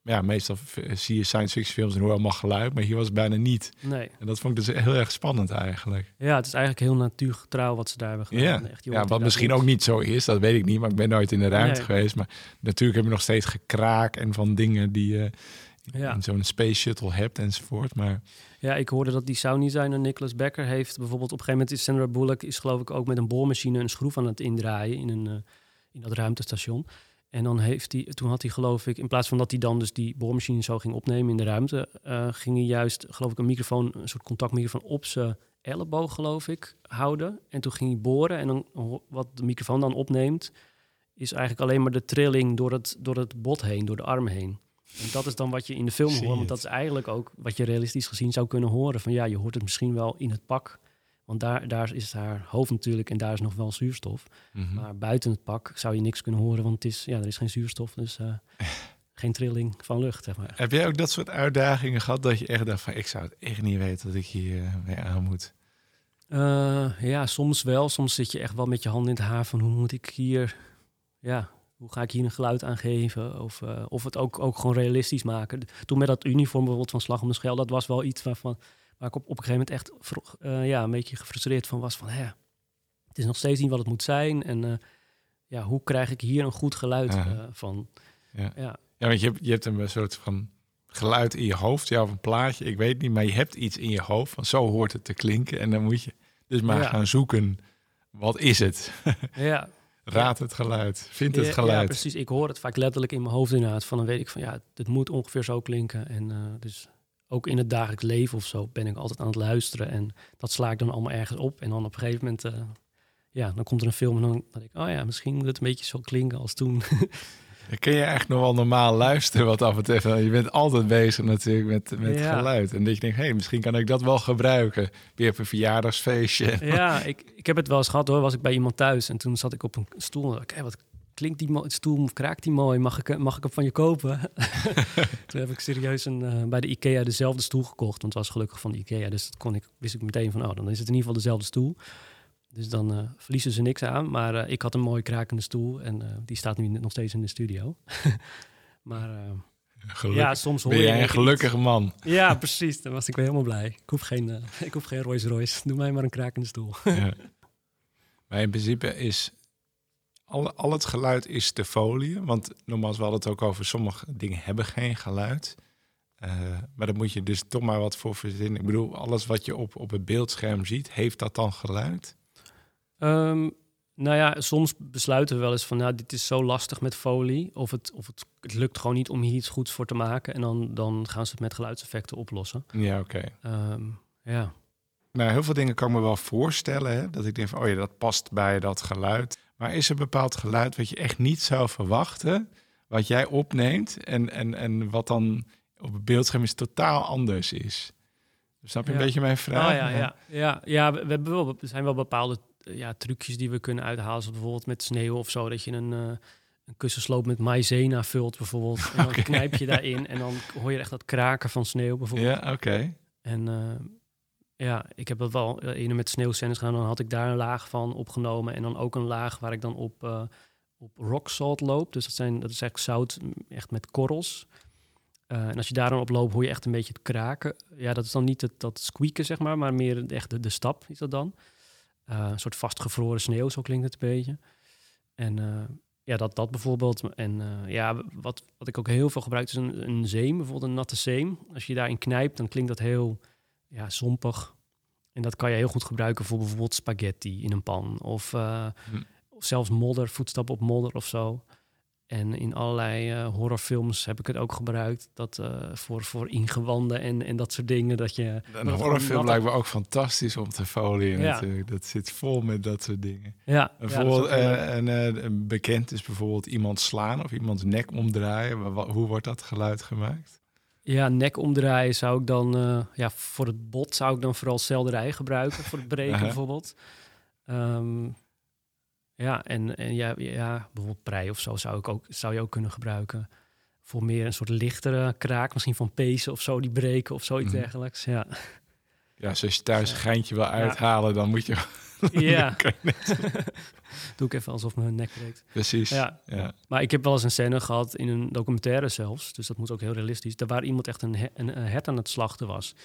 Ja, meestal zie je science fiction films en hoor allemaal geluid, maar hier was het bijna niet. Nee. En dat vond ik dus heel erg spannend eigenlijk. Ja, het is eigenlijk heel natuurgetrouw wat ze daar hebben gedaan. Ja, Echt, ja wat misschien ook niet zo is, dat weet ik niet, maar ik ben nooit in de ruimte geweest. Maar natuurlijk heb je nog steeds gekraak en van dingen die, uh, ja. zo'n space shuttle hebt enzovoort. Maar... Ja, ik hoorde dat die sounddesigner Nicholas Becker heeft bijvoorbeeld op een gegeven moment is Sandra Bullock is geloof ik ook met een boormachine een schroef aan het indraaien in, een, uh, in dat ruimtestation. En dan heeft hij, toen had hij geloof ik, in plaats van dat hij dan dus die boormachine zo ging opnemen in de ruimte, uh, ging hij juist geloof ik een microfoon, een soort contactmicrofoon op zijn elleboog geloof ik houden. En toen ging hij boren en dan wat de microfoon dan opneemt, is eigenlijk alleen maar de trilling door het, door het bot heen, door de arm heen. En dat is dan wat je in de film hoort. Want dat is eigenlijk ook wat je realistisch gezien zou kunnen horen. Van ja, je hoort het misschien wel in het pak. Want daar, daar is haar hoofd natuurlijk en daar is nog wel zuurstof. Mhm. Maar buiten het pak zou je niks kunnen horen, want het is, ja, er is geen zuurstof. Dus uh, geen trilling van lucht. Zeg maar. Heb jij ook dat soort uitdagingen gehad dat je echt dacht van ik zou het echt niet weten dat ik hier mee aan moet? Uh, ja, soms wel. Soms zit je echt wel met je hand in het haar van hoe moet ik hier ja, hoe ga ik hier een geluid aan geven? Of, uh, of het ook, ook gewoon realistisch maken. Toen met dat uniform bijvoorbeeld van Slag om de Schel, dat was wel iets waarvan, waar ik op, op een gegeven moment echt uh, ja, een beetje gefrustreerd van was. Van, hè, het is nog steeds niet wat het moet zijn. En uh, ja, hoe krijg ik hier een goed geluid van? Ja. ja. Ja. want je hebt, je hebt een soort van geluid in je hoofd, ja, of een plaatje, ik weet niet, maar je hebt iets in je hoofd van zo hoort het te klinken. En dan moet je dus maar gaan zoeken, wat is het? ja, Raad het geluid, vind het geluid. Ja, precies. Ik hoor het vaak letterlijk in mijn hoofd inderdaad. Van dan weet ik van ja, het moet ongeveer zo klinken. En uh, dus ook in het dagelijks leven of zo ben ik altijd aan het luisteren. En dat sla ik dan allemaal ergens op. En dan op een gegeven moment, uh, ja, dan komt er een film en dan denk ik, oh ja, misschien moet het een beetje zo klinken als toen. kun je echt nog wel normaal luisteren wat af en toe. Je bent altijd bezig natuurlijk met, met geluid. En dat je denkt, hé, hey, misschien kan ik dat wel gebruiken. Weer op een verjaardagsfeestje. Ja, ik, ik heb het wel eens gehad hoor. Was ik bij iemand thuis en toen zat ik op een stoel. En hey, wat klinkt die stoel, kraakt die mooi? Mag ik, mag ik hem van je kopen? toen heb ik serieus een, uh, bij de IKEA dezelfde stoel gekocht. Want het was gelukkig van de IKEA. Dus dat kon ik, wist ik meteen van, oh, dan is het in ieder geval dezelfde stoel. Dus dan uh, verliezen ze niks aan. Maar uh, ik had een mooi krakende stoel en die staat nu nog steeds in de studio. maar ja, soms hoor ben jij een gelukkige man. Ja, precies. Dan was ik weer helemaal blij. Ik hoef geen, ik hoef geen Rolls Royce. Doe mij maar een krakende stoel. ja. Maar in principe is al, al het geluid is de folie. Want nogmaals, we hadden het ook over sommige dingen hebben geen geluid. maar dan moet je dus toch maar wat voor verzinnen. Ik bedoel, alles wat je op, op het beeldscherm ziet, heeft dat dan geluid? Um, nou ja, soms besluiten we wel eens van, nou, dit is zo lastig met folie. Of het, of het, het lukt gewoon niet om hier iets goeds voor te maken. En dan, dan gaan ze het met geluidseffecten oplossen. Ja, oké. Ehm, ja. Nou, heel veel dingen kan ik me wel voorstellen. Hè? Dat ik denk van, oh ja, dat past bij dat geluid. Maar is er bepaald geluid wat je echt niet zou verwachten? Wat jij opneemt en, en, en wat dan op het beeldscherm is totaal anders is? Snap je een beetje mijn vraag? Oh, ja, ja, ja. ja, we, hebben wel, er zijn wel bepaalde ja, trucjes die we kunnen uithalen. Zoals bijvoorbeeld met sneeuw of zo. Dat je een, uh, een kussensloop met maizena vult bijvoorbeeld. En dan knijp je daarin en dan hoor je echt dat kraken van sneeuw bijvoorbeeld. Ja, oké. En uh, ja, ik heb dat wel in met sneeuwscènes gedaan. Dan had ik daar een laag van opgenomen. En dan ook een laag waar ik dan op, uh, op rock loop. Dus dat, zijn, dat is echt zout echt met korrels. Uh, en als je daar dan op loopt, hoor je echt een beetje het kraken. Ja, dat is dan niet het, dat squeaken, zeg maar, maar meer echt de, de stap is dat dan. Een soort vastgevroren sneeuw, zo klinkt het een beetje. En ja, dat, dat bijvoorbeeld. En ja, wat, wat ik ook heel veel gebruik is een, een zeem, bijvoorbeeld een natte zeem. Als je daarin knijpt, dan klinkt dat heel ja, zompig. En dat kan je heel goed gebruiken voor bijvoorbeeld spaghetti in een pan. Of, hm. of zelfs modder, voetstappen op modder of zo. En in allerlei uh, horrorfilms heb ik het ook gebruikt. Dat uh, voor, voor ingewanden en, en dat soort dingen. Dat je, een horrorfilm lijkt me ook fantastisch om te folien ja. natuurlijk. Dat zit vol met dat soort dingen. Ja, bijvoorbeeld, ja, een, een, bekend is bijvoorbeeld iemand slaan of iemands nek omdraaien. Hoe wordt dat geluid gemaakt? Ja, nek omdraaien zou ik dan... ja, voor het bot zou ik dan vooral selderij gebruiken. Voor het breken bijvoorbeeld. Um, ja, en, en ja, ja, bijvoorbeeld prei of zo zou, ik ook, zou je ook kunnen gebruiken. Voor meer een soort lichtere kraak, misschien van pezen of zo, die breken of zoiets mm. dergelijks. Ja. ja, dus als je thuis een geintje wil uithalen, dan moet je... ja. Doe ik even alsof mijn nek breekt. Precies. Ja. ja. Maar ik heb wel eens een scène gehad in een documentaire zelfs. Dus dat moet ook heel realistisch. Daar waar iemand echt een, een, een hert aan het slachten was.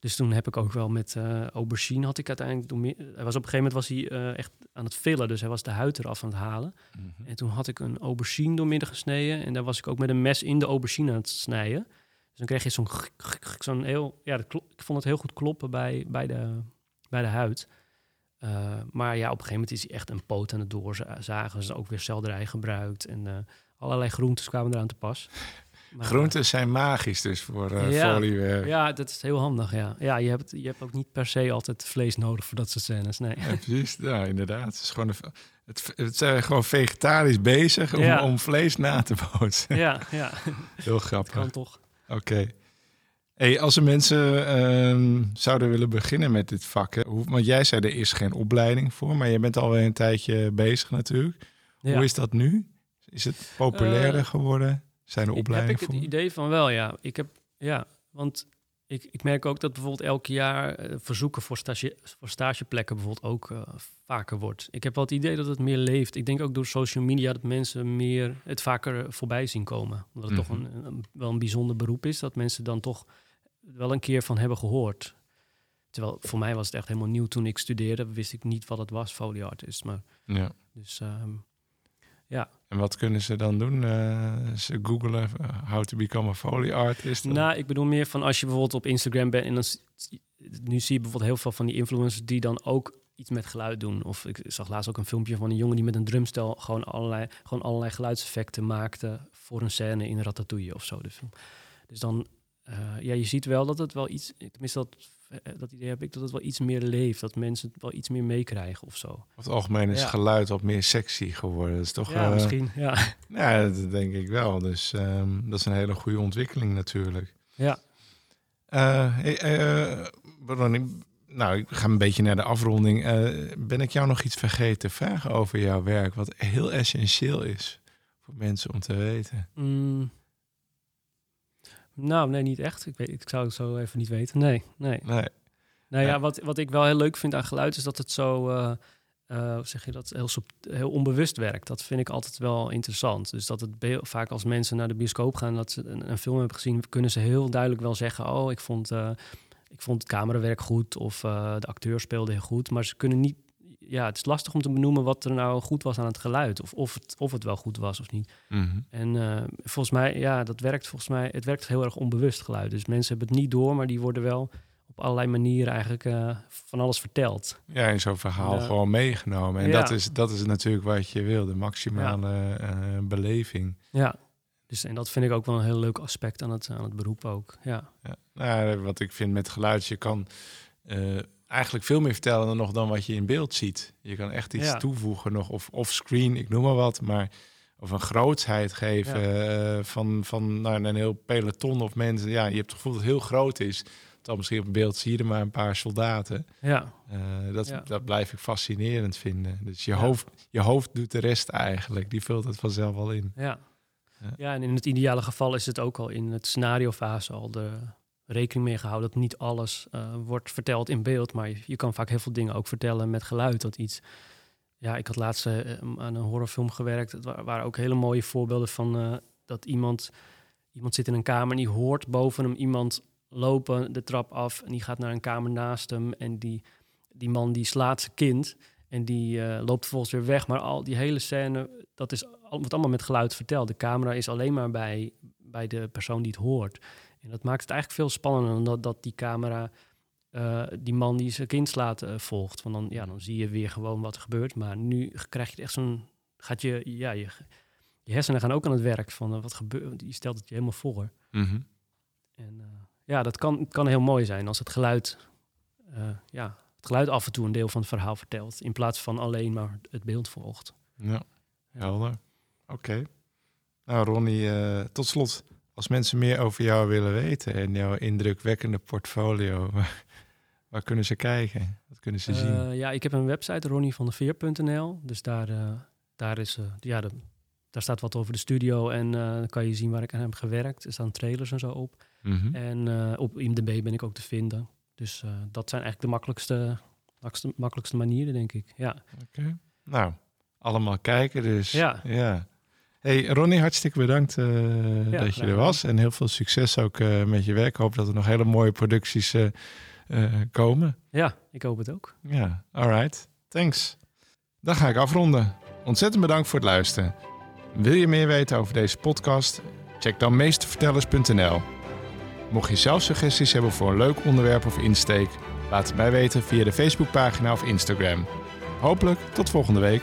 Dus toen heb ik ook wel met uh, aubergine had ik uiteindelijk... Toen hij was op een gegeven moment was hij uh, echt aan het villen. Dus hij was de huid eraf aan het halen. Mhm. En toen had ik een aubergine doormidden gesneden. En daar was ik ook met een mes in de aubergine aan het snijden. Dus dan kreeg je zo'n zo'n heel, ja, ik vond het heel goed kloppen bij, bij, de, bij de huid. Uh, maar ja, op een gegeven moment is hij echt een poot aan het doorzagen. Ze ook weer selderij gebruikt en uh, allerlei groentes kwamen eraan te pas. Maar, Groenten zijn magisch dus voor uh, ja. Ja, dat is heel handig, ja. Ja, je hebt, je hebt ook niet per se altijd vlees nodig voor dat soort scènes, nee. Ja, precies, ja, inderdaad. Het, is gewoon een, het, het zijn gewoon vegetarisch bezig om, om vlees na te bootsen. Ja, ja. Heel grappig. kan toch. Oké. Hey, als er mensen uh, zouden willen beginnen met dit vak, hè, want jij zei er is geen opleiding voor, maar je bent alweer een tijdje bezig natuurlijk. Hoe is dat nu? Is het populairder uh, geworden? Zijn er opleidingen Heb ik het idee van wel, ja. Ik heb, ja, want ik, ik merk ook dat bijvoorbeeld elk jaar uh, verzoeken voor, stage, voor stageplekken bijvoorbeeld ook uh, vaker wordt. Ik heb wel het idee dat het meer leeft. Ik denk ook door social media dat mensen meer het vaker voorbij zien komen. Omdat het toch Mhm. een, een- wel een bijzonder beroep is, dat mensen dan toch wel een keer van hebben gehoord. Terwijl voor mij was het echt helemaal nieuw toen ik studeerde, wist ik niet wat het was, folio artist. Maar Ja. dus ehm, En wat kunnen ze dan doen? Eh, ze googelen eh, how to become a foley artist. Nou, ik bedoel meer van als je bijvoorbeeld op Instagram bent en dan nu zie je bijvoorbeeld heel veel van die influencers die dan ook iets met geluid doen. Of ik zag laatst ook een filmpje van een jongen die met een drumstel gewoon allerlei, gewoon allerlei geluidseffecten maakte voor een scène in Ratatouille of zo. De film. Dus dan, eh, ja, je ziet wel dat het wel iets, tenminste dat, eh, dat idee heb ik, dat het wel iets meer leeft. Dat mensen het wel iets meer meekrijgen of zo. Over het algemeen is Ja. geluid wat meer sexy geworden. Dat is toch... Ja, eh, misschien. Ja. Ja, dat denk ik wel. Dus ehm, dat is een hele goede ontwikkeling natuurlijk. ja. Ronnie, nou, ik ga een beetje naar de afronding. Ben ik jou nog iets vergeten te vragen over jouw werk, wat heel essentieel is voor mensen om te weten? Mm. Nou, nee, niet echt. Ik, weet, ik zou het zo even niet weten. Nee, nee. Nee. Nou ja, Ja. wat, wat ik wel heel leuk vind aan geluid is dat het zo, hoe zeg je dat, heel, heel onbewust werkt. Dat vind ik altijd wel interessant. Dus dat het vaak als mensen naar de bioscoop gaan, dat ze een, een film hebben gezien, kunnen ze heel duidelijk wel zeggen: Oh, ik vond, eh, ik vond het camerawerk goed of de acteur speelde heel goed. Maar ze kunnen niet. Ja, het is lastig om te benoemen wat er nou goed was aan het geluid. Of, of, het, of het wel goed was of niet. Mhm. En eh, volgens mij, ja, dat werkt volgens mij, het werkt heel erg onbewust geluid. Dus mensen hebben het niet door, maar die worden wel op allerlei manieren eigenlijk eh, van alles verteld. Ja, in zo'n verhaal gewoon meegenomen. En Ja. dat, is, dat is natuurlijk wat je wil, de maximale eh, beleving. Ja, dus en dat vind ik ook wel een heel leuk aspect aan het, aan het beroep ook. Ja, Ja. Nou, wat ik vind met geluid, je kan eigenlijk veel meer vertellen dan nog dan wat je in beeld ziet. Je kan echt iets Ja. toevoegen nog, of offscreen, ik noem maar wat, maar of een grootsheid geven eh, van, van nou, een heel peloton of mensen. Ja, je hebt het gevoel dat het heel groot is. Dan misschien op beeld zie je er maar een paar soldaten. ja, Eh, dat, Ja. dat blijf ik fascinerend vinden. Dus je, hoofd, je hoofd doet de rest eigenlijk. Die vult het vanzelf wel in. ja. Ja. Ja, en in het ideale geval is het ook al in het scenariofase al de rekening mee gehouden dat niet alles eh, wordt verteld in beeld, maar je, kan vaak heel veel dingen ook vertellen met geluid. Dat iets. Ja, ik had laatst eh, aan een horrorfilm gewerkt. Het wa- waren ook hele mooie voorbeelden van eh, dat iemand, iemand zit in een kamer en die hoort boven hem iemand lopen de trap af en die gaat naar een kamer naast hem en die, die man die slaat zijn kind en die loopt vervolgens weer weg. Maar al die hele scène, dat is, wordt allemaal met geluid verteld. De camera is alleen maar bij, bij de persoon die het hoort. En dat maakt het eigenlijk veel spannender dan dat, dat die camera eh, die man die zijn kind slaat eh, volgt. Want dan, ja, dan zie je weer gewoon wat er gebeurt. Maar nu krijg je echt zo'n... Gaat je, ja, je, je hersenen gaan ook aan het werk van eh, wat gebeurt. Je stelt het je helemaal voor. Mhm. En ja, dat kan, kan heel mooi zijn als het geluid, ja, het geluid af en toe een deel van het verhaal vertelt. In plaats van alleen maar het beeld volgt. Ja, helder. Oké. Nou, Ronnie, tot slot. Als mensen meer over jou willen weten en jouw indrukwekkende portfolio, waar, waar kunnen ze kijken? Wat kunnen ze zien? Eh, ja, ik heb een website, ronnievandeveer.nl. Dus daar, eh, daar, is, eh, ja, de, daar staat wat over de studio en dan kan je zien waar ik aan heb gewerkt. Er staan trailers en zo op. Mhm. En eh, op IMDb ben ik ook te vinden. Dus dat zijn eigenlijk de makkelijkste, makkelijkste, makkelijkste manieren, denk ik. Ja, Oké. Nou, allemaal kijken dus. Ja. ja. Hey, Ronnie, hartstikke bedankt eh, dat je er was. En heel veel succes ook eh, met je werk. Ik hoop dat er nog hele mooie producties eh, komen. ja ik hoop het ook. Ja, alright. Thanks. Dan ga ik afronden. Ontzettend bedankt voor het luisteren. Wil je meer weten over deze podcast? Check dan meestervertellers.nl. Mocht je zelf suggesties hebben voor een leuk onderwerp of insteek, laat het mij weten via de Facebookpagina of Instagram. Hopelijk tot volgende week.